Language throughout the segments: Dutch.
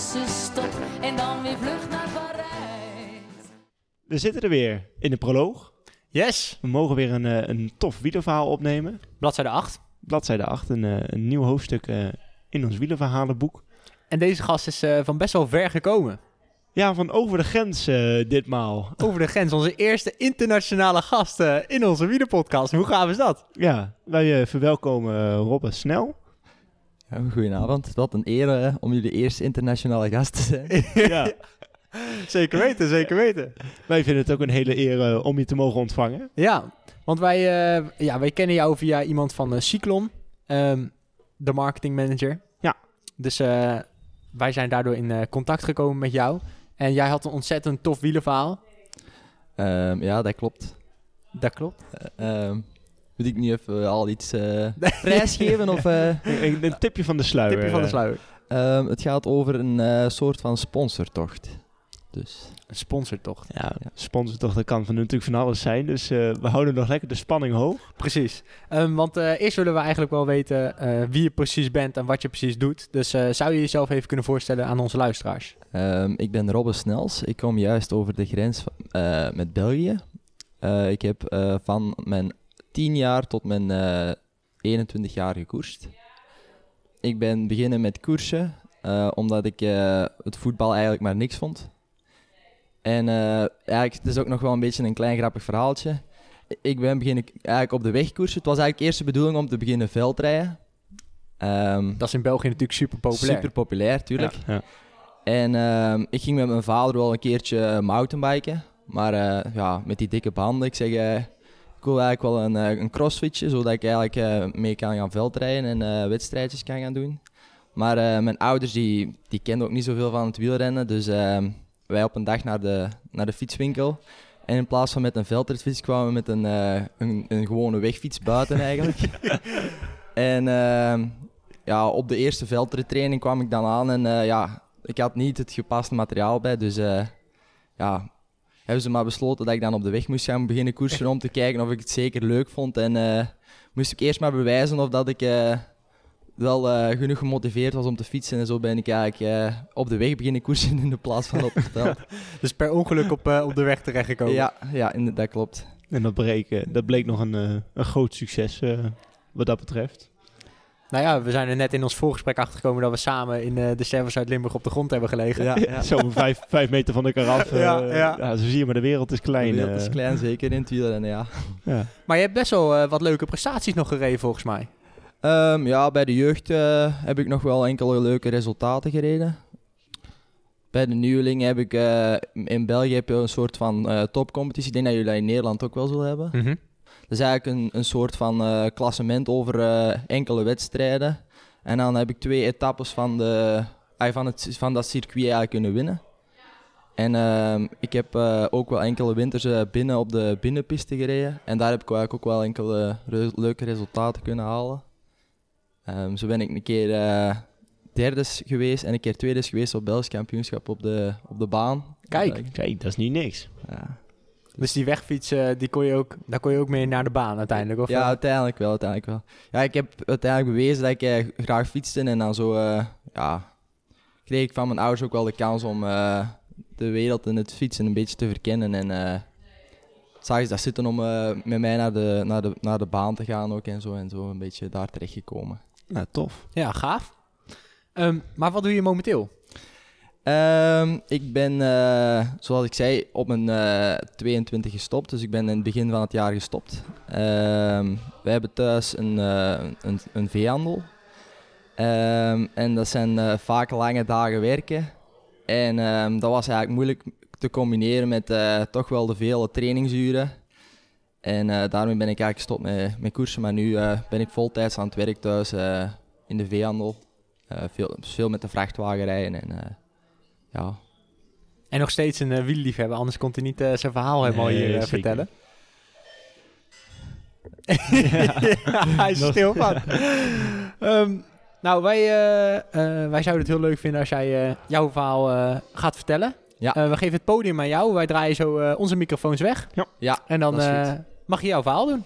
tussenstop. En dan weer vlucht naar Parijs. we zitten er weer in de proloog. Yes, We mogen weer een, eh, een tof wielerverhaal opnemen. bladzijde 8. Bladzijde 8, een, eh, een nieuw hoofdstuk eh, in ons wielerverhalenboek. En deze gast is eh, van best wel ver gekomen. Ja, van over de grens ditmaal. Over de grens, onze eerste internationale gast in onze wielerpodcast. Hoe gaaf is dat? Ja, wij verwelkomen eh, Robbe Snel. Ja, goedenavond. Wat een eer om jullie eerste internationale gast te zijn. ja, Zeker weten, zeker weten. wij vinden het ook een hele eer om je te mogen ontvangen. Ja, want wij, eh, ja, wij kennen jou via iemand van eh, Cyclon, ehm, de marketingmanager. Ja. Dus eh, wij zijn daardoor in contact gekomen met jou. En jij had een ontzettend tof wielerverhaal. Ehm, ja, dat klopt. Dat klopt. Eh, moet ik nu even al iets eh, prijsgeven? Of, eh? Een, een- tipje van de sluier. Tipje van de eh. sluier. Ehm, het gaat over een eh, soort van sponsortocht. Dus Een sponsortocht. Ja, sponsor toch, dat kan van natuurlijk van alles zijn. Dus eh, we houden nog lekker de spanning hoog. Precies. Ehm, want eh, eerst willen we eigenlijk wel weten eh, wie je precies bent en wat je precies doet. Dus eh, zou je jezelf even kunnen voorstellen aan onze luisteraars? ehm, ik ben Robbe Snels. Ik kom juist over de grens van- eh, met België. Eh, ik heb eh, van mijn 10 jaar tot mijn eh 21 jaar gekoerst. Ik ben beginnen met koersen, eh, omdat ik eh, het voetbal eigenlijk maar niks vond. En eigenlijk, het is ook nog wel een beetje een klein grappig verhaaltje. Ik ben beginnen eigenlijk op de weg koersen. Het was eigenlijk eerst de bedoeling om te beginnen veldrijden. Ehm Dat is in België natuurlijk super populair. Super populair, tuurlijk. Ja. En ehm, ik ging met mijn vader wel een keertje mountainbiken. Maar ja, met die dikke banden, ik zeg, ik wil eigenlijk wel een, eh, een crossfitje, zodat ik eigenlijk eh, mee kan gaan veldrijden en eh, wedstrijdjes kan gaan doen. Maar mijn ouders, die, die kenden ook niet zoveel van het wielrennen, dus ehm, wij op een dag naar de, naar de fietswinkel. En in plaats van met een veldritfiets kwamen we met een, een, een gewone wegfiets buiten eigenlijk. en ehm, ja, op de eerste veldrittraining kwam ik dan aan en ja, ik had niet het gepaste materiaal bij. Dus ja, hebben ze maar besloten dat ik dan op de weg moest gaan beginnen koersen om te kijken of ik het zeker leuk vond. En eh, moest ik eerst maar bewijzen of dat ik eh, wel eh, genoeg gemotiveerd was om te fietsen. En zo ben ik eigenlijk eh, op de weg beginnen koersen in de plaats van op het veld. Dus per ongeluk op, eh, op de weg terechtgekomen. ja, ja dat klopt. En dat bleek, dat bleek nog een, eh, een groot succes eh, wat dat betreft. Nou ja, we zijn er net in ons voorgesprek achtergekomen dat we samen in eh, de Servers uit Limburg op de grond hebben gelegen. Ja, ja. Zo vijf, vijf meter van elkaar af. eh, Ja, ja. zo zie je maar, de wereld is klein. De wereld is eh. klein, zeker in het ja. ja. Maar je hebt best wel eh, wat leuke prestaties nog gereden volgens mij. Ehm, ja, bij de jeugd eh, heb ik nog wel enkele leuke resultaten gereden. Bij de nieuweling heb ik eh, in België heb je een soort van eh, topcompetitie. Ik denk dat jullie dat in Nederland ook wel zullen hebben. Mhm. Dat is eigenlijk een, een soort van eh, klassement over eh, enkele wedstrijden. En dan heb ik twee etappes van, de, ah, van, het, van dat circuit eigenlijk kunnen winnen. En ehm, ik heb eh, ook wel enkele winters binnen op de binnenpiste gereden. En daar heb ik eigenlijk ook wel enkele re- leuke resultaten kunnen halen. Ehm, zo ben ik een keer derde geweest en een keer tweede geweest op Belgisch kampioenschap op de, op de baan. Kijk. Kijk, dat is niet niks. Ja, Dus die wegfietsen, die kon je ook, daar kon je ook mee naar de baan uiteindelijk, of Ja, wel? uiteindelijk wel, uiteindelijk wel. Ja, ik heb uiteindelijk bewezen dat ik eh, graag fietste en dan zo, eh, ja, kreeg ik van mijn ouders ook wel de kans om eh, de wereld en het fietsen een beetje te verkennen en eh zag ze dat zitten om eh, met mij naar de, naar, de, naar de baan te gaan ook en zo en zo een beetje daar terecht gekomen. Nou, tof. Ja, gaaf. Ehm, maar wat doe je momenteel? Ehm, ik ben, eh, zoals ik zei, op mijn eh 22 gestopt. Dus ik ben in het begin van het jaar gestopt. Ehm wij hebben thuis een, eh, een, een veehandel. Ehm, en dat zijn eh, vaak lange dagen werken. En dat was eigenlijk moeilijk te combineren met eh, toch wel de vele trainingsuren. En eh, daarmee ben ik eigenlijk gestopt met, met koersen. Maar nu eh, ben ik voltijds aan het werk thuis eh, in de veehandel. Eh, veel, veel met de vrachtwagen rijden en eh, ja, En nog steeds een uh, wielerliefhebber, anders kon hij niet eh, zijn verhaal helemaal Nee, hier eh, vertellen. ja, hij is stil van. Ehm, nou, wij, eh, eh, wij zouden het heel leuk vinden als jij eh, jouw verhaal eh, gaat vertellen. Ja. Eh, we geven het podium aan jou. Wij draaien zo eh, onze microfoons weg. Ja. Ja, En dan eh, mag je jouw verhaal doen.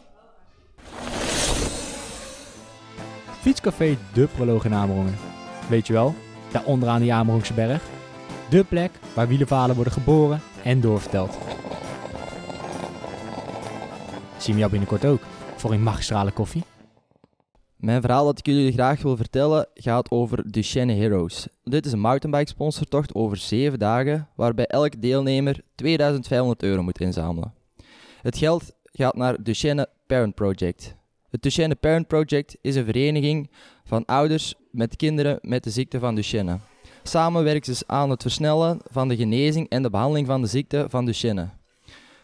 Fietscafé De Proloog in Amerongen. Weet je wel, daar onderaan die Amerongse berg. De plek waar wielerverhalen worden geboren en doorverteld. Zien we jou binnenkort ook voor een magistrale koffie. Mijn verhaal dat ik jullie graag wil vertellen gaat over Duchenne Heroes. Dit is een mountainbike sponsortocht over 7 dagen, waarbij elke deelnemer 2500 euro moet inzamelen. Het geld gaat naar Duchenne Parent Project. Het Duchenne Parent Project is een vereniging van ouders met kinderen met de ziekte van Duchenne. Samen werken ze aan het versnellen van de genezing en de behandeling van de ziekte van Duchenne.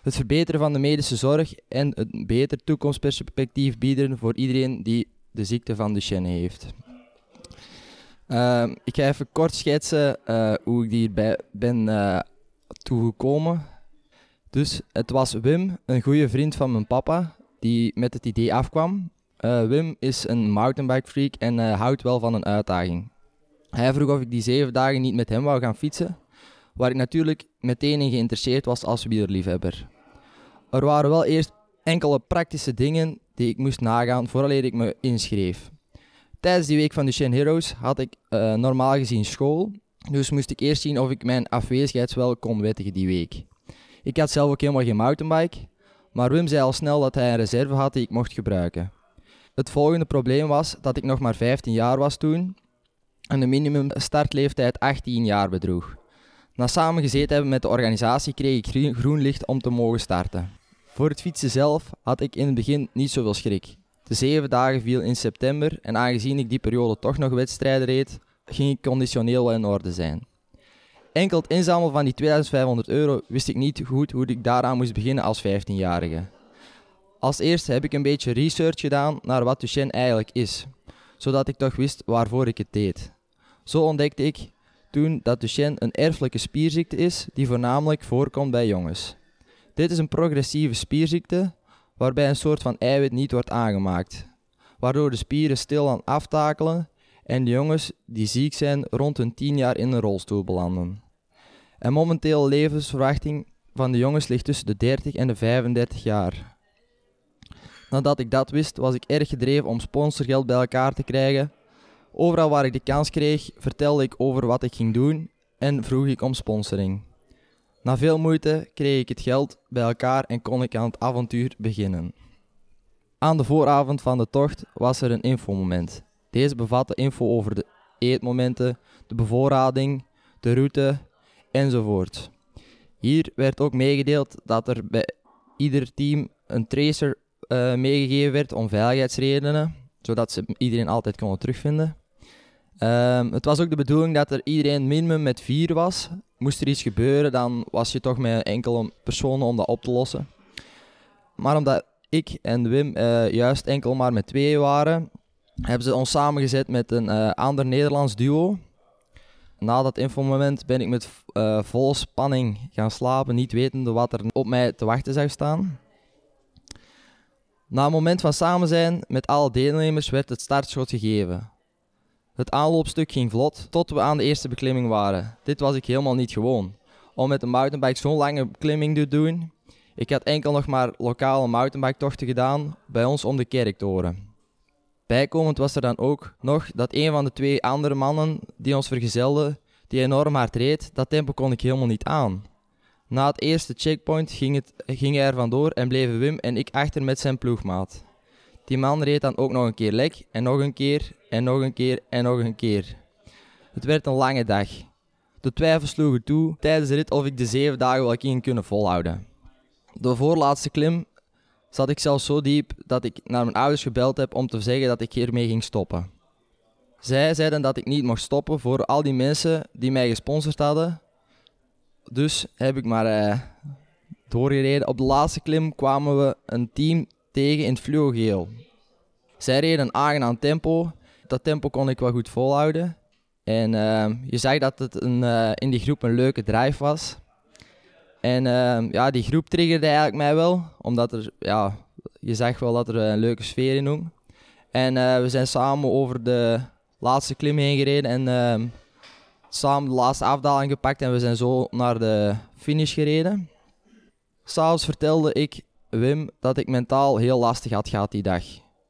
Het verbeteren van de medische zorg en een beter toekomstperspectief bieden voor iedereen die de ziekte van Duchenne heeft. Ehm, ik ga even kort schetsen eh, hoe ik hierbij ben eh, toegekomen. Dus het was Wim, een goede vriend van mijn papa, die met het idee afkwam. Eh, Wim is een mountainbike freak en houdt wel van een uitdaging. Hij vroeg of ik die zeven dagen niet met hem wou gaan fietsen, waar ik natuurlijk meteen in geïnteresseerd was als wielerliefhebber. Er waren wel eerst enkele praktische dingen die ik moest nagaan vooraleer ik me inschreef. Tijdens die week van Duchenne Heroes had ik eh, normaal gezien school, dus moest ik eerst zien of ik mijn afwezigheidswel kon wettigen die week. Ik had zelf ook helemaal geen mountainbike, maar Wim zei al snel dat hij een reserve had die ik mocht gebruiken. Het volgende probleem was dat ik nog maar 15 jaar was toen en de minimum startleeftijd 18 jaar bedroeg. Na samen gezeten hebben met de organisatie kreeg ik groen- groen licht om te mogen starten. Voor het fietsen zelf had ik in het begin niet zoveel schrik. De zeven dagen viel in september en aangezien ik die periode toch nog wedstrijden reed, ging ik conditioneel wel in orde zijn. Enkel het inzamelen van die 2500 euro wist ik niet goed hoe ik daaraan moest beginnen als 15-jarige. Als eerste heb ik een beetje research gedaan naar wat Duchenne eigenlijk is, zodat ik toch wist waarvoor ik het deed. Zo ontdekte ik toen dat Duchenne een erfelijke spierziekte is die voornamelijk voorkomt bij jongens. Dit is een progressieve spierziekte waarbij een soort van eiwit niet wordt aangemaakt, waardoor de spieren stilaan aftakelen en de jongens die ziek zijn rond hun 10 jaar in een rolstoel belanden. En momenteel levensverwachting van de jongens ligt tussen de 30 en de 35 jaar. Nadat ik dat wist, was ik erg gedreven om sponsorgeld bij elkaar te krijgen. Overal waar ik de kans kreeg, vertelde ik over wat ik ging doen en vroeg ik om sponsoring. Na veel moeite kreeg ik het geld bij elkaar en kon ik aan het avontuur beginnen. Aan de vooravond van de tocht was er een infomoment. Deze bevatte info over de eetmomenten, de bevoorrading, de route enzovoort. Hier werd ook meegedeeld dat er bij ieder team een tracer eh, meegegeven werd om veiligheidsredenen, zodat ze iedereen altijd konden terugvinden. Ehm, het was ook de bedoeling dat er iedereen minimum met vier was. Moest er iets gebeuren, dan was je toch met enkele personen om dat op te lossen. Maar omdat ik en Wim eh, juist enkel maar met twee waren, hebben ze ons samengezet met een eh, ander Nederlands duo. Na dat infomoment ben ik met eh, volle spanning gaan slapen, niet wetende wat er op mij te wachten zou staan. Na een moment van samen zijn met alle deelnemers werd het startschot gegeven. Het aanloopstuk ging vlot tot we aan de eerste beklimming waren. Dit was ik helemaal niet gewoon. Om met een mountainbike zo'n lange beklimming te doen. Ik had enkel nog maar lokale mountainbike tochten gedaan bij ons om de kerktoren. Bijkomend was er dan ook nog dat een van de twee andere mannen die ons vergezelden, die enorm hard reed, dat tempo kon ik helemaal niet aan. Na het eerste checkpoint ging, het, ging hij er vandoor en bleven Wim en ik achter met zijn ploegmaat. Die man reed dan ook nog een keer lek en nog een keer en nog een keer en nog een keer. Het werd een lange dag. De twijfels sloegen toe tijdens de rit of ik de zeven dagen wel ging kunnen volhouden. De voorlaatste klim zat ik zelfs zo diep dat ik naar mijn ouders gebeld heb om te zeggen dat ik hiermee ging stoppen. Zij zeiden dat ik niet mocht stoppen voor al die mensen die mij gesponsord hadden. Dus heb ik maar eh, doorgereden. Op de laatste klim kwamen we een team tegen in het fluogeel. Zij reden een aangenaam tempo. Dat tempo kon ik wel goed volhouden. En ehm, je zag dat het een, eh, in die groep een leuke drive was. En ehm, ja, die groep triggerde eigenlijk mij wel, omdat er, ja, je zag wel dat er een leuke sfeer in hing. En eh, we zijn samen over de laatste klim heen gereden en ehm, samen de laatste afdaling gepakt en we zijn zo naar de finish gereden. S'avonds vertelde ik Wim dat ik mentaal heel lastig had gehad die dag.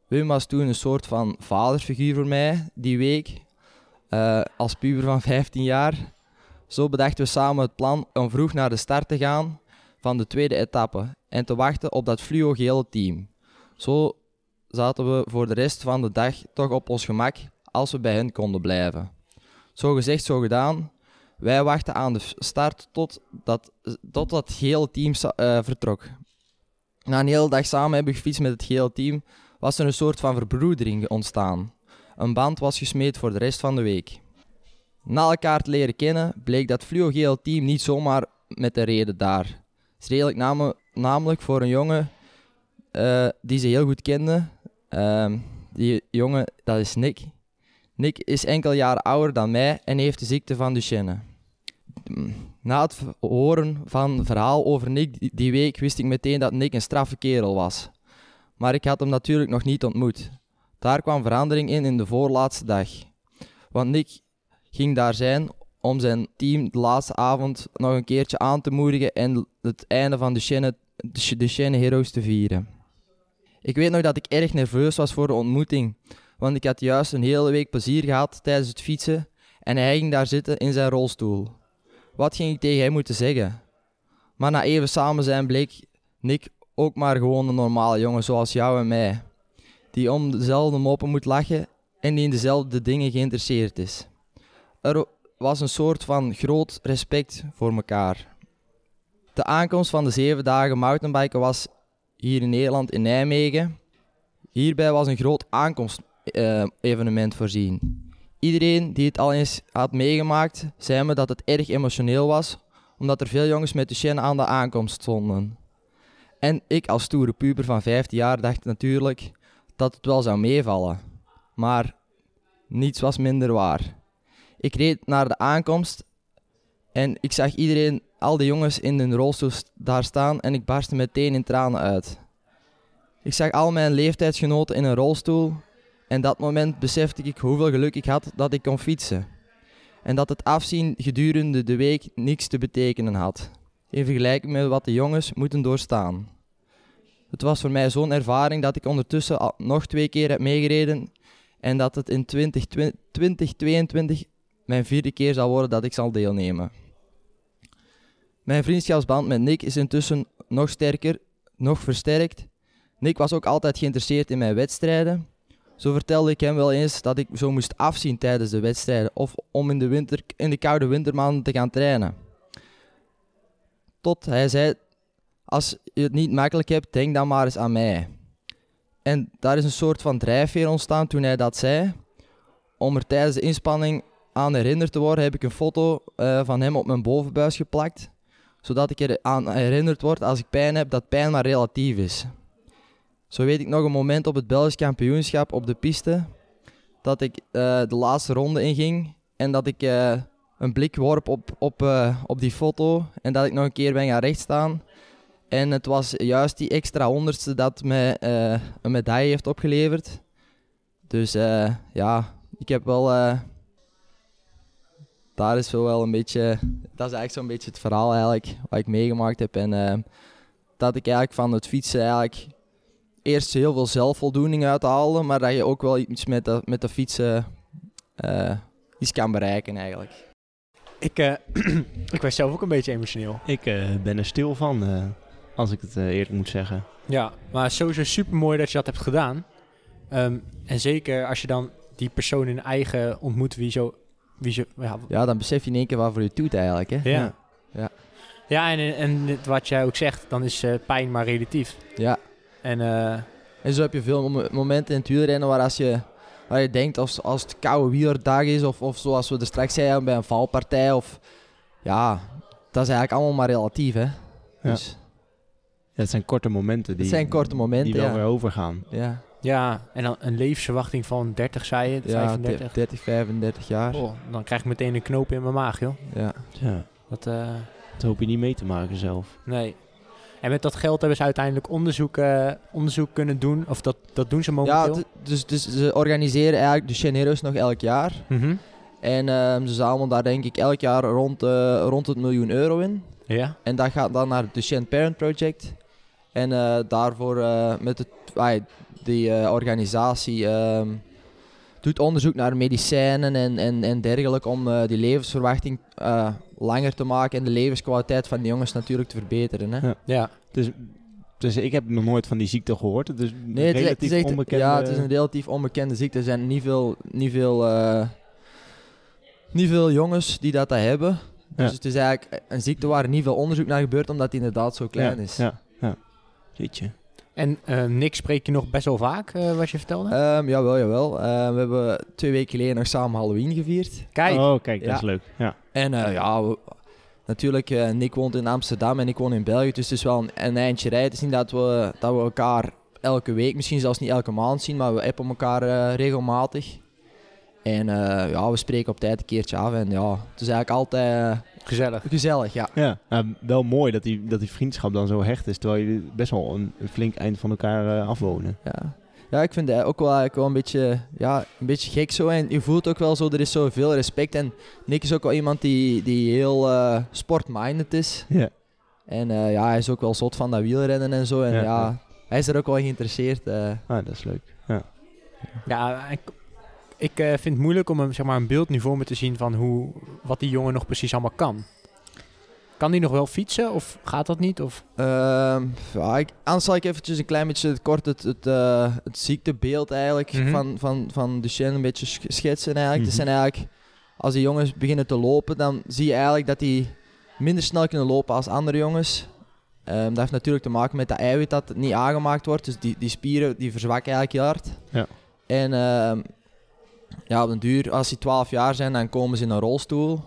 Wim was toen een soort van vaderfiguur voor mij die week, eh, als puber van 15 jaar. Zo bedachten we samen het plan om vroeg naar de start te gaan van de tweede etappe en te wachten op dat fluo-gele team. Zo zaten we voor de rest van de dag toch op ons gemak als we bij hen konden blijven. Zo gezegd, zo gedaan. Wij wachten aan de start tot dat, tot dat gele team eh, vertrok. Na een hele dag samen hebben gefietst met het gele team, was er een soort van verbroedering ontstaan. Een band was gesmeed voor de rest van de week. Na elkaar te leren kennen, bleek dat fluo-geel team niet zomaar met de reden daar. Redelijk name- namelijk voor een jongen eh, die ze heel goed kende. Ehm, die jongen, dat is Nick. Nick is enkele jaren ouder dan mij en heeft de ziekte van Duchenne. Na het horen van het verhaal over Nick die- week wist ik meteen dat Nick een straffe kerel was. Maar ik had hem natuurlijk nog niet ontmoet. Daar kwam verandering in in de voorlaatste dag. Want Nick ging daar zijn om zijn team de laatste avond nog een keertje aan te moedigen en het einde van de Shenne Heroes te vieren. Ik weet nog dat ik erg nerveus was voor de ontmoeting, want ik had juist een hele week plezier gehad tijdens het fietsen en hij ging daar zitten in zijn rolstoel. Wat ging ik tegen hem moeten zeggen? Maar na even samen zijn bleek Nick ook maar gewoon een normale jongen zoals jou en mij, die om dezelfde moppen moet lachen en die in dezelfde dingen geïnteresseerd is. Er was een soort van groot respect voor elkaar. De aankomst van de zeven dagen mountainbiken was hier in Nederland in Nijmegen. Hierbij was een groot aankomstevenement voorzien. Iedereen die het al eens had meegemaakt, zei me dat het erg emotioneel was, omdat er veel jongens met de Shen aan de aankomst stonden. En ik als stoere puber van 15 jaar dacht natuurlijk dat het wel zou meevallen. Maar niets was minder waar. Ik reed naar de aankomst en ik zag iedereen, al die jongens in hun rolstoel st- daar staan en ik barstte meteen in tranen uit. Ik zag al mijn leeftijdsgenoten in een rolstoel en dat moment besefte ik hoeveel geluk ik had dat ik kon fietsen. En dat het afzien gedurende de week niks te betekenen had, in vergelijking met wat de jongens moeten doorstaan. Het was voor mij zo'n ervaring dat ik ondertussen al nog twee keer heb meegereden en dat het in 20, 2022 mijn vierde keer zal worden dat ik zal deelnemen. Mijn vriendschapsband met Nick is intussen nog sterker, nog versterkt. Nick was ook altijd geïnteresseerd in mijn wedstrijden. Zo vertelde ik hem wel eens dat ik zo moest afzien tijdens de wedstrijden of om in de, winter, in de koude wintermaanden te gaan trainen. Tot hij zei, als je het niet makkelijk hebt, denk dan maar eens aan mij. En daar is een soort van drijfveer ontstaan toen hij dat zei. Om er tijdens de inspanning aan herinnerd te worden, heb ik een foto eh, van hem op mijn bovenbuis geplakt. Zodat ik er aan herinnerd word als ik pijn heb, dat pijn maar relatief is. Zo weet ik nog een moment op het Belgisch kampioenschap op de piste. Dat ik eh, de laatste ronde inging. En dat ik eh, een blik worp op, op, eh, op die foto. En dat ik nog een keer ben gaan rechtstaan. En het was juist die extra honderdste dat eh, een medaille heeft opgeleverd. Dus ja, ik heb wel. daar is wel een beetje. Dat is eigenlijk zo'n beetje het verhaal eigenlijk, wat ik meegemaakt heb. En dat ik eigenlijk van het fietsen eigenlijk eerst heel veel zelfvoldoening uithaalde, maar dat je ook wel iets met de, met de fietsen eh, iets kan bereiken eigenlijk. Ik, eh, ik was zelf ook een beetje emotioneel. Ik eh, ben er stil van, eh, als ik het eerlijk moet zeggen. Ja, maar sowieso super mooi dat je dat hebt gedaan. Ehm, en zeker als je dan die persoon in eigen ontmoet, wie zo. Wie zo ja, Ja, dan besef je in één keer waarvoor je het doet eigenlijk. Hè? ja. Ja. Ja, en, en wat jij ook zegt, dan is eh, pijn maar relatief. ja. En eh, En zo heb je veel mom- momenten in het wielrennen waar, als je, waar je denkt als, als het koude wielerdag is, of, of zoals we er straks zeiden bij een valpartij, of ja, dat is eigenlijk allemaal maar relatief. Hè? Ja. Dus Ja, het zijn korte momenten die, het zijn korte momenten. die wel ja. weer overgaan. Ja. Ja, en dan een levensverwachting van 30, zei je, Ja, 35. 30, 35 jaar. Oh, dan krijg ik meteen een knoop in mijn maag, joh. Ja. Ja, Dat, eh, dat hoop je niet mee te maken zelf. nee. En met dat geld hebben ze uiteindelijk onderzoek, eh, onderzoek kunnen doen. Of dat, dat doen ze Ja, momenteel. d- dus, dus ze organiseren eigenlijk de Cheneros nog elk jaar. Mhm. En ehm, ze zamelen daar denk ik elk jaar rond, eh, rond het miljoen euro in. Ja. En dat gaat dan naar het Duchenne Parent Project. En eh, daarvoor met het, die organisatie ehm, doet onderzoek naar medicijnen en, en, en dergelijke om die levensverwachting langer te maken en de levenskwaliteit van de jongens natuurlijk te verbeteren. Hè? Ja. Ja. Dus, dus ik heb nog nooit van die ziekte gehoord. Het is Nee, het is, relatief het is echt, onbekende... ja, het is een relatief onbekende ziekte. Er zijn niet veel, niet veel, eh, niet veel jongens die dat, dat hebben. Dus Ja. het is eigenlijk een ziekte waar niet veel onderzoek naar gebeurt, omdat die inderdaad zo klein ja, is. Ja, ja. Jeetje. En eh, Nick spreek je nog best wel vaak, eh, wat je vertelde? Ehm, jawel, jawel. Ehm, we hebben twee weken geleden nog samen Halloween gevierd. Kijk. Oh, kijk, dat Ja. is leuk. Ja. En eh, ja, we- natuurlijk, eh, Nick woont in Amsterdam en ik woon in België. Dus het is wel een, een eindje rijden. Het is niet dat we, dat we elkaar elke week, misschien zelfs niet elke maand zien, maar we appen elkaar eh, regelmatig. En eh, ja, we spreken op tijd een keertje af. En ja, het is eigenlijk altijd Gezellig. gezellig, ja. Ja, nou, wel mooi dat die, dat die vriendschap dan zo hecht is, terwijl jullie best wel een, een flink eind van elkaar eh, afwonen. Ja. Ja, ik vind het ook wel, eigenlijk wel een beetje, ja, een beetje gek zo. En je voelt ook wel zo, er is zoveel respect. En Nick is ook wel iemand die, die heel eh sportminded is. Ja. En eh, ja, hij is ook wel zot van dat wielrennen en zo. En Ja, ja, ja. hij is er ook wel geïnteresseerd. eh. Ah, dat is leuk. Ja. Ja, ik, eh, vind het moeilijk om een, zeg maar, een beeld nu voor me te zien van hoe, wat die jongen nog precies allemaal kan. Kan die nog wel fietsen of gaat dat niet? Of? Ehm, ja, ik, anders zal ik eventjes een klein beetje kort het, het, eh, het ziektebeeld eigenlijk Mhm. van, van, van Duchenne een beetje sch- schetsen eigenlijk. Mhm. zijn eigenlijk, als die jongens beginnen te lopen, dan zie je eigenlijk dat die minder snel kunnen lopen als andere jongens. Ehm, dat heeft natuurlijk te maken met dat eiwit dat niet aangemaakt wordt. Dus die, die spieren die verzwakken eigenlijk heel hard. Ja. En ehm, ja, op den duur, als die 12 jaar zijn, dan komen ze in een rolstoel.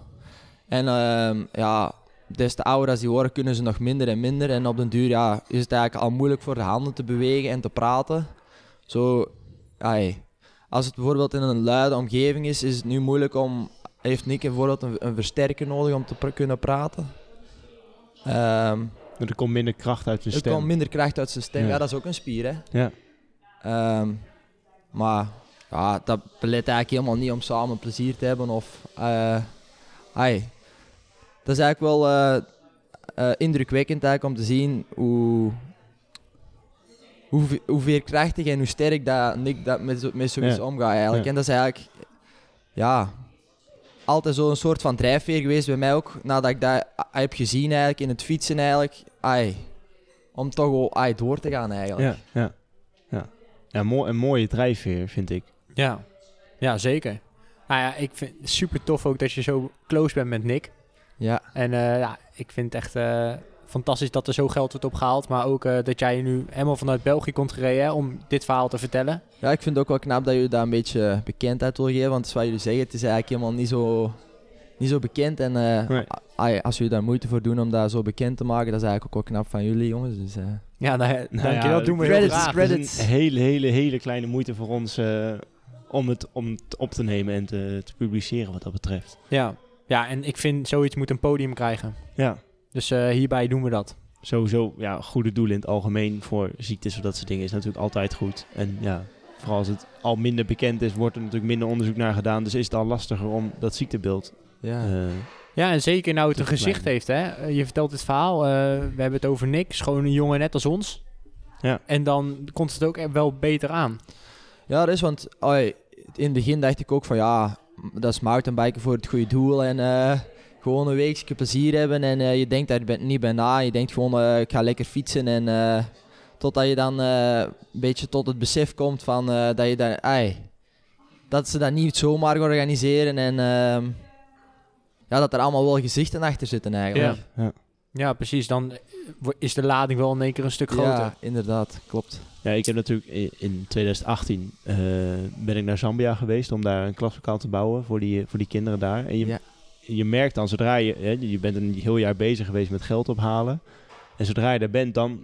En ehm, ja, des te ouder als die worden, kunnen ze nog minder en minder. En op den duur ja, is het eigenlijk al moeilijk voor de handen te bewegen en te praten. Zo, ai, als het bijvoorbeeld in een luide omgeving is, is het nu moeilijk om... Heeft Nick bijvoorbeeld een, een versterker nodig om te kunnen praten? Ehm, Er komt minder kracht uit zijn er stem. komt minder kracht uit zijn stem. Ja. Ja. dat is ook een spier, hè. Ja. Ehm, maar ja, dat belet eigenlijk helemaal niet om samen plezier te hebben. Of, eh, ai. Dat is eigenlijk wel eh, eh, indrukwekkend eigenlijk om te zien hoe, hoe, hoe veerkrachtig en hoe sterk dat Nick dat met, met zoiets Ja. omgaat eigenlijk. Ja. En dat is eigenlijk, ja, altijd zo'n soort van drijfveer geweest bij mij ook. Nadat ik dat heb gezien eigenlijk in het fietsen eigenlijk. Ai, om toch wel ai, door te gaan eigenlijk. Ja, ja. ja. ja mooi, een mooie drijfveer, vind ik. Ja, ja zeker. Nou ja, ik vind het super tof ook dat je zo close bent met Nick. Ja. En eh, ja, ik vind het echt eh, fantastisch dat er zo geld wordt opgehaald. Maar ook eh, dat jij nu helemaal vanuit België komt gereden hè, om dit verhaal te vertellen. Ja, ik vind het ook wel knap dat jullie daar een beetje bekendheid wil geven. Want wat jullie zeggen, het is eigenlijk helemaal niet zo, niet zo bekend. En eh, Nee. als jullie daar moeite voor doen om dat zo bekend te maken, dat is eigenlijk ook wel knap van jullie jongens. Dus, eh, Ja, nou, Nou dankjewel. ja, doen we heel graag. credits. Het is een hele, hele, hele kleine moeite voor ons eh, om, het, om het op te nemen en te, te publiceren wat dat betreft. Ja. ja, en ik vind zoiets moet een podium krijgen. Ja, Dus eh, hierbij doen we dat. sowieso ja, goede doelen in het algemeen voor ziektes of dat soort dingen is natuurlijk altijd goed. En ja, vooral als het al minder bekend is, wordt er natuurlijk minder onderzoek naar gedaan. Dus is het al lastiger om dat ziektebeeld ja. eh, Ja, en zeker nou het een Te gezicht heeft. Hè? Eh, Je vertelt dit verhaal. eh, we hebben het over Nick. Is gewoon een jongen net als ons. Ja. En dan komt het ook wel beter aan. ja, dat is, want ai, in het begin dacht ik ook van ja, dat is mountainbiken voor het goede doel. En eh, gewoon een weekje plezier hebben. En eh, je denkt daar niet bij na. Je denkt gewoon, eh, ik ga lekker fietsen. En totdat je dan een beetje tot het besef komt van dat je daar, dat ze dat niet zomaar organiseren. En ehm, ja, dat er allemaal wel gezichten achter zitten eigenlijk. Ja, precies. Dan eh, is de lading wel in één keer een stuk groter. Ja, inderdaad, klopt. Ja, ik heb natuurlijk in 2018 eh, ben ik naar Zambia geweest om daar een klaslokaal te bouwen voor die, voor die kinderen daar. En je, Ja. je merkt dan zodra je, hè, je bent een heel jaar bezig geweest met geld ophalen. En zodra je daar bent, dan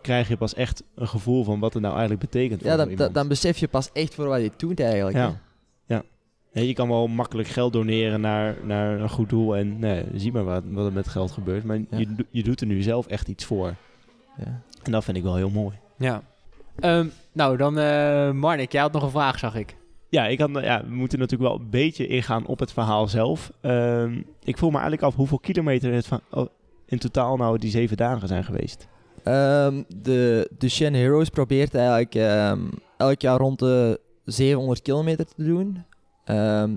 krijg je pas echt een gevoel van wat het nou eigenlijk betekent voor Ja, dan, dan, dan besef je pas echt voor wat je doet eigenlijk. ja. ja. Je kan wel makkelijk geld doneren naar, naar een goed doel en nee, zie maar wat, wat er met geld gebeurt. Maar Ja. je, je doet er nu zelf echt iets voor. Ja. En dat vind ik wel heel mooi. Ja. Ehm, nou, dan eh Marnik, jij had nog een vraag, zag ik. Ja, ik had, ja, we moeten natuurlijk wel een beetje ingaan op het verhaal zelf. Ehm, ik voel me eigenlijk af hoeveel kilometer het van, oh, in totaal nou die zeven dagen zijn geweest. Ehm, de Duchenne Heroes probeert eigenlijk ehm, elk jaar rond de 700 kilometer te doen. Ehm,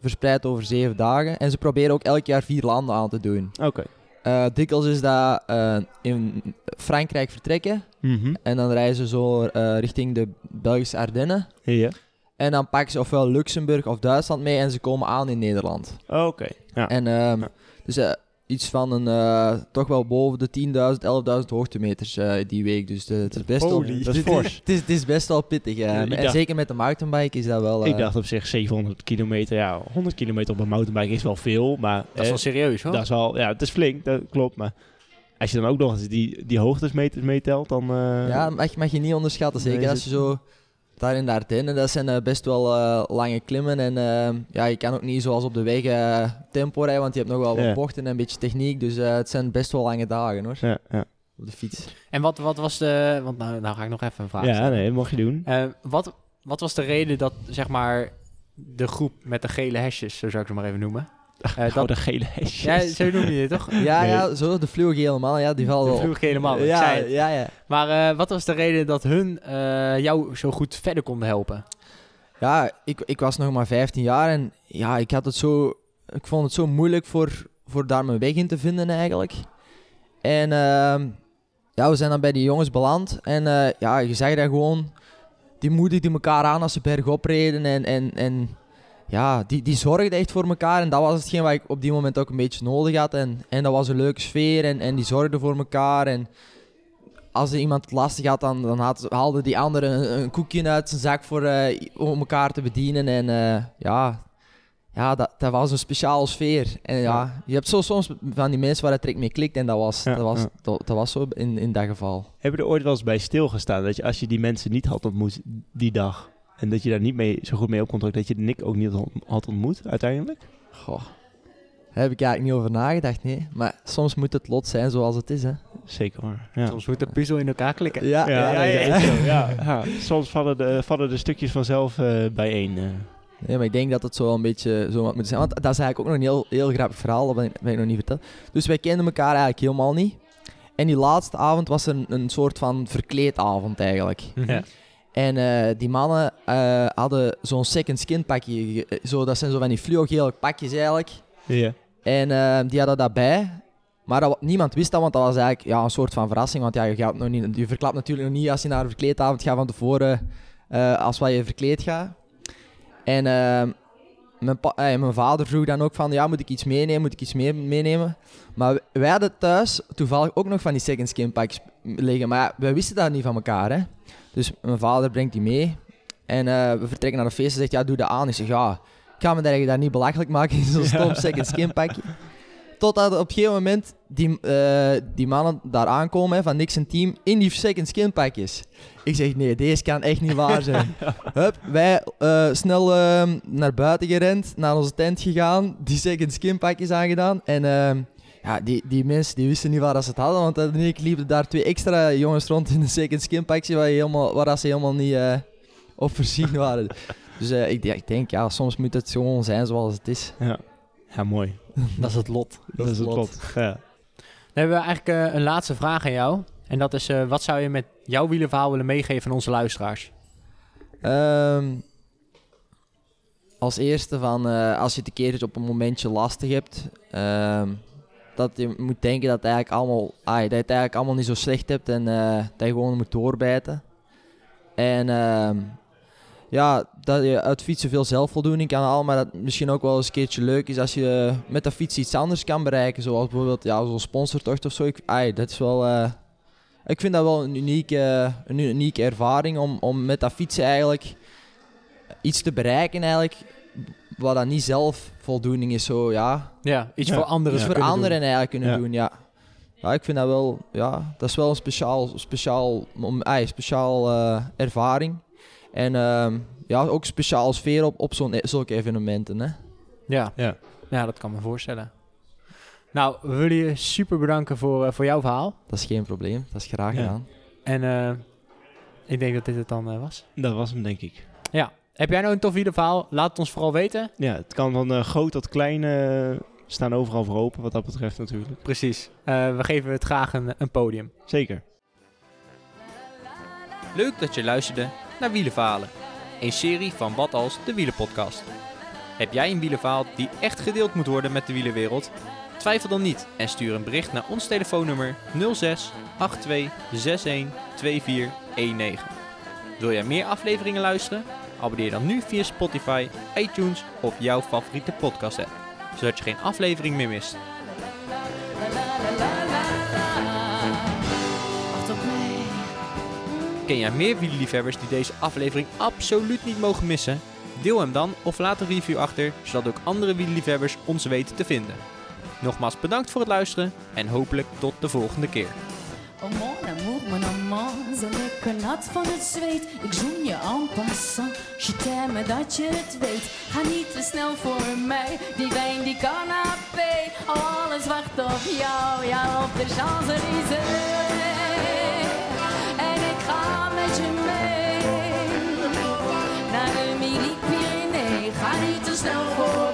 verspreid over zeven dagen. En ze proberen ook elk jaar vier landen aan te doen. Oké. Eh dikwijls is dat eh, in Frankrijk vertrekken. Mhm. En dan reizen ze zo eh, richting de Belgische Ardennen. Ja. En dan pakken ze ofwel Luxemburg of Duitsland mee en ze komen aan in Nederland. Oké. Ja. En ehm, Ja. dus eh, iets van een, eh, toch wel boven de 10.000, 11.000 hoogtemeters eh, die week. Dus de, het is best wel... Holy, dat is het is- fors. Het is, het is best wel pittig. Ja, en dacht- zeker met de mountainbike is dat wel... Ik eh, dacht op zich 700 kilometer. Ja, 100 kilometer op een mountainbike is wel veel. Maar Dat is wel serieus, hoor. dat is wel, ja, het is flink, dat klopt. Maar als je dan ook nog eens die, die hoogtes meet- meetelt, dan... eh, Ja, mag, mag je niet onderschatten. Zeker als je zo daar in de Ardennen, dat zijn eh, best wel eh, lange klimmen. En eh, ja, je kan ook niet zoals op de weg eh, tempo rijden, want je hebt nog wel wat Ja. bochten en een beetje techniek. Dus eh, het zijn best wel lange dagen hoor, ja, ja. op de fiets. En wat, wat was de... Want nou, nou ga ik nog even een vraag ja, stellen. nee, mag je doen. Wat, wat was de reden dat, zeg maar, de groep met de gele hesjes, zo zou ik ze maar even noemen. Eh, dat de gele hesjes. ja, zo noem je het toch? Ja, Nee. ja, zo, de fluwegele man, ja, die vallen De helemaal, ik ja, zei het. ja, ja. Maar eh, wat was de reden dat hun eh, jou zo goed verder konden helpen? Ja, ik, ik was nog maar 15 jaar en ja, ik had het zo... Ik vond het zo moeilijk voor, voor daar mijn weg in te vinden eigenlijk. En ehm, ja, we zijn dan bij die jongens beland. En ja, je zag dat gewoon... Die moedigden elkaar aan als ze bergop reden. En, en, en ja, die, die zorgden echt voor elkaar. En dat was hetgeen wat ik op die moment ook een beetje nodig had. En, en dat was een leuke sfeer. En, en die zorgden voor elkaar. En als er iemand het lastig had, dan, dan had, haalde die andere een, een koekje uit zijn zak voor, eh, om elkaar te bedienen. En eh, ja, ja dat, dat was een speciale sfeer. En ja, je hebt zo soms van die mensen waar het direct mee klikt. En dat was, Ja, dat was, ja. dat, dat was zo in, in dat geval. Heb je er ooit wel eens bij stilgestaan dat je als je die mensen niet had ontmoet die dag en dat je daar niet mee zo goed mee op kon dat je Nick ook niet had- ontmoet uiteindelijk? Goh. Daar heb ik eigenlijk niet over nagedacht, nee. Maar soms moet het lot zijn zoals het is, hè. Zeker. Ja. Soms moet de puzzel in elkaar klikken. Ja, Ja, ja, ja. ja. Ja, Soms vallen de, vallen de stukjes vanzelf eh, bijeen. eh. Nee, maar ik denk dat het zo wel een beetje zo wat moet zijn. Want dat is eigenlijk ook nog een heel, heel grappig verhaal, dat ben ik, ben ik nog niet verteld. Dus wij kenden elkaar eigenlijk helemaal niet. En die laatste avond was een, een soort van verkleedavond eigenlijk. Mhm. Ja. En eh, die mannen eh, hadden zo'n second skin pakje. ge- Zo, dat zijn zo van die fluogele pakjes eigenlijk. Ja. En eh, die hadden dat bij. Maar dat, niemand wist dat, want dat was eigenlijk ja, een soort van verrassing. Want ja, je, gaat nog niet, je verklapt natuurlijk nog niet als je naar een verkleedavond gaat van tevoren eh, als wat je verkleed gaat. En eh, mijn, pa- eh, mijn vader vroeg dan ook van, ja, moet ik iets meenemen, moet ik iets mee- meenemen? Maar wij hadden thuis toevallig ook nog van die second skin pakjes liggen. Maar ja, wij wisten dat niet van elkaar, hè. Dus mijn vader brengt die mee. En eh, we vertrekken naar de feest en zegt, ja, doe dat aan. Ik zeg, ja, ik ga me daar niet belachelijk maken in zo'n stom second skin pakje. Totdat op een gegeven moment die, eh, die mannen daar aankomen hè, van Nix en team in die second skin pakjes. Ik zeg, nee, deze kan echt niet waar zijn. Hup, wij eh, snel ehm, naar buiten gerend, naar onze tent gegaan, die second skin pakjes aangedaan. En ehm, ja, die, die mensen die wisten niet waar dat ze het hadden, want dan ik liepen daar twee extra jongens rond in een second skin pakje waar, je helemaal, waar ze helemaal niet eh, op voorzien waren. Dus eh, ik, ja, ik denk, ja, soms moet het gewoon zijn zoals het is. Ja. ja, mooi. Dat is het lot. Dat, is het lot. Ja. Dan hebben we eigenlijk eh, een laatste vraag aan jou. En dat is, eh, wat zou je met jouw wielenverhaal willen meegeven aan onze luisteraars? Ehm, als eerste van eh, als je het een keertje op een momentje lastig hebt, ehm, dat je moet denken dat, eigenlijk allemaal, ah, dat je het eigenlijk allemaal niet zo slecht hebt en eh, dat je gewoon moet doorbijten. En ehm, ja, dat je uit fietsen veel zelfvoldoening kan halen, maar dat het misschien ook wel eens een keertje leuk is als je met dat fiets iets anders kan bereiken, zoals bijvoorbeeld ja, zo'n sponsortocht of zo. Ik, dat is wel... eh, ik vind dat wel een unieke, een unieke ervaring om, om met dat fietsen eigenlijk iets te bereiken eigenlijk wat dan niet zelf voldoening is zo ja Ja, iets Ja. voor anderen iets voor anderen doen. eigenlijk kunnen Ja. doen ja ja, ik vind dat wel, ja, dat is wel een speciaal, speciaal, om, ay, speciaal eh, ervaring. En ehm, ja, ook speciaal sfeer op, op zo'n, zulke evenementen. Hè. Ja. Ja. ja, dat kan me voorstellen. Nou, we willen je super bedanken voor, eh, voor jouw verhaal. Dat is geen probleem, dat is graag Ja. gedaan. En eh, ik denk dat dit het dan eh, was. Dat was hem, denk ik. Ja. Heb jij nou een tof verhaal? Laat het ons vooral weten. Ja, het kan van eh, groot tot klein staan overal voor open, wat dat betreft natuurlijk. Precies. Eh, we geven het graag een, een podium. Zeker. Leuk dat je luisterde naar. Een serie van Wat Als de Wielenpodcast. Heb jij een wielenverhaal die echt gedeeld moet worden met de wielenwereld? Twijfel dan niet en stuur een bericht naar ons telefoonnummer 06 82 61 2419. Wil jij meer afleveringen luisteren? Abonneer dan nu via Spotify, iTunes of jouw favoriete podcast app, zodat je geen aflevering meer mist. Ken jij meer wielerliefhebbers die deze aflevering absoluut niet mogen missen? Deel hem dan of laat een review achter, zodat ook andere wielerliefhebbers ons weten te vinden. Nogmaals bedankt voor het luisteren en hopelijk tot de volgende keer. Oh mon amour, mon amant, zo lekker nat van het zweet. Ik zoen je en passant, je t'aime dat je het weet. Ga niet te snel voor mij, die wijn die canapé. Alles wacht op jou, ja op de Champs-Élysées. now for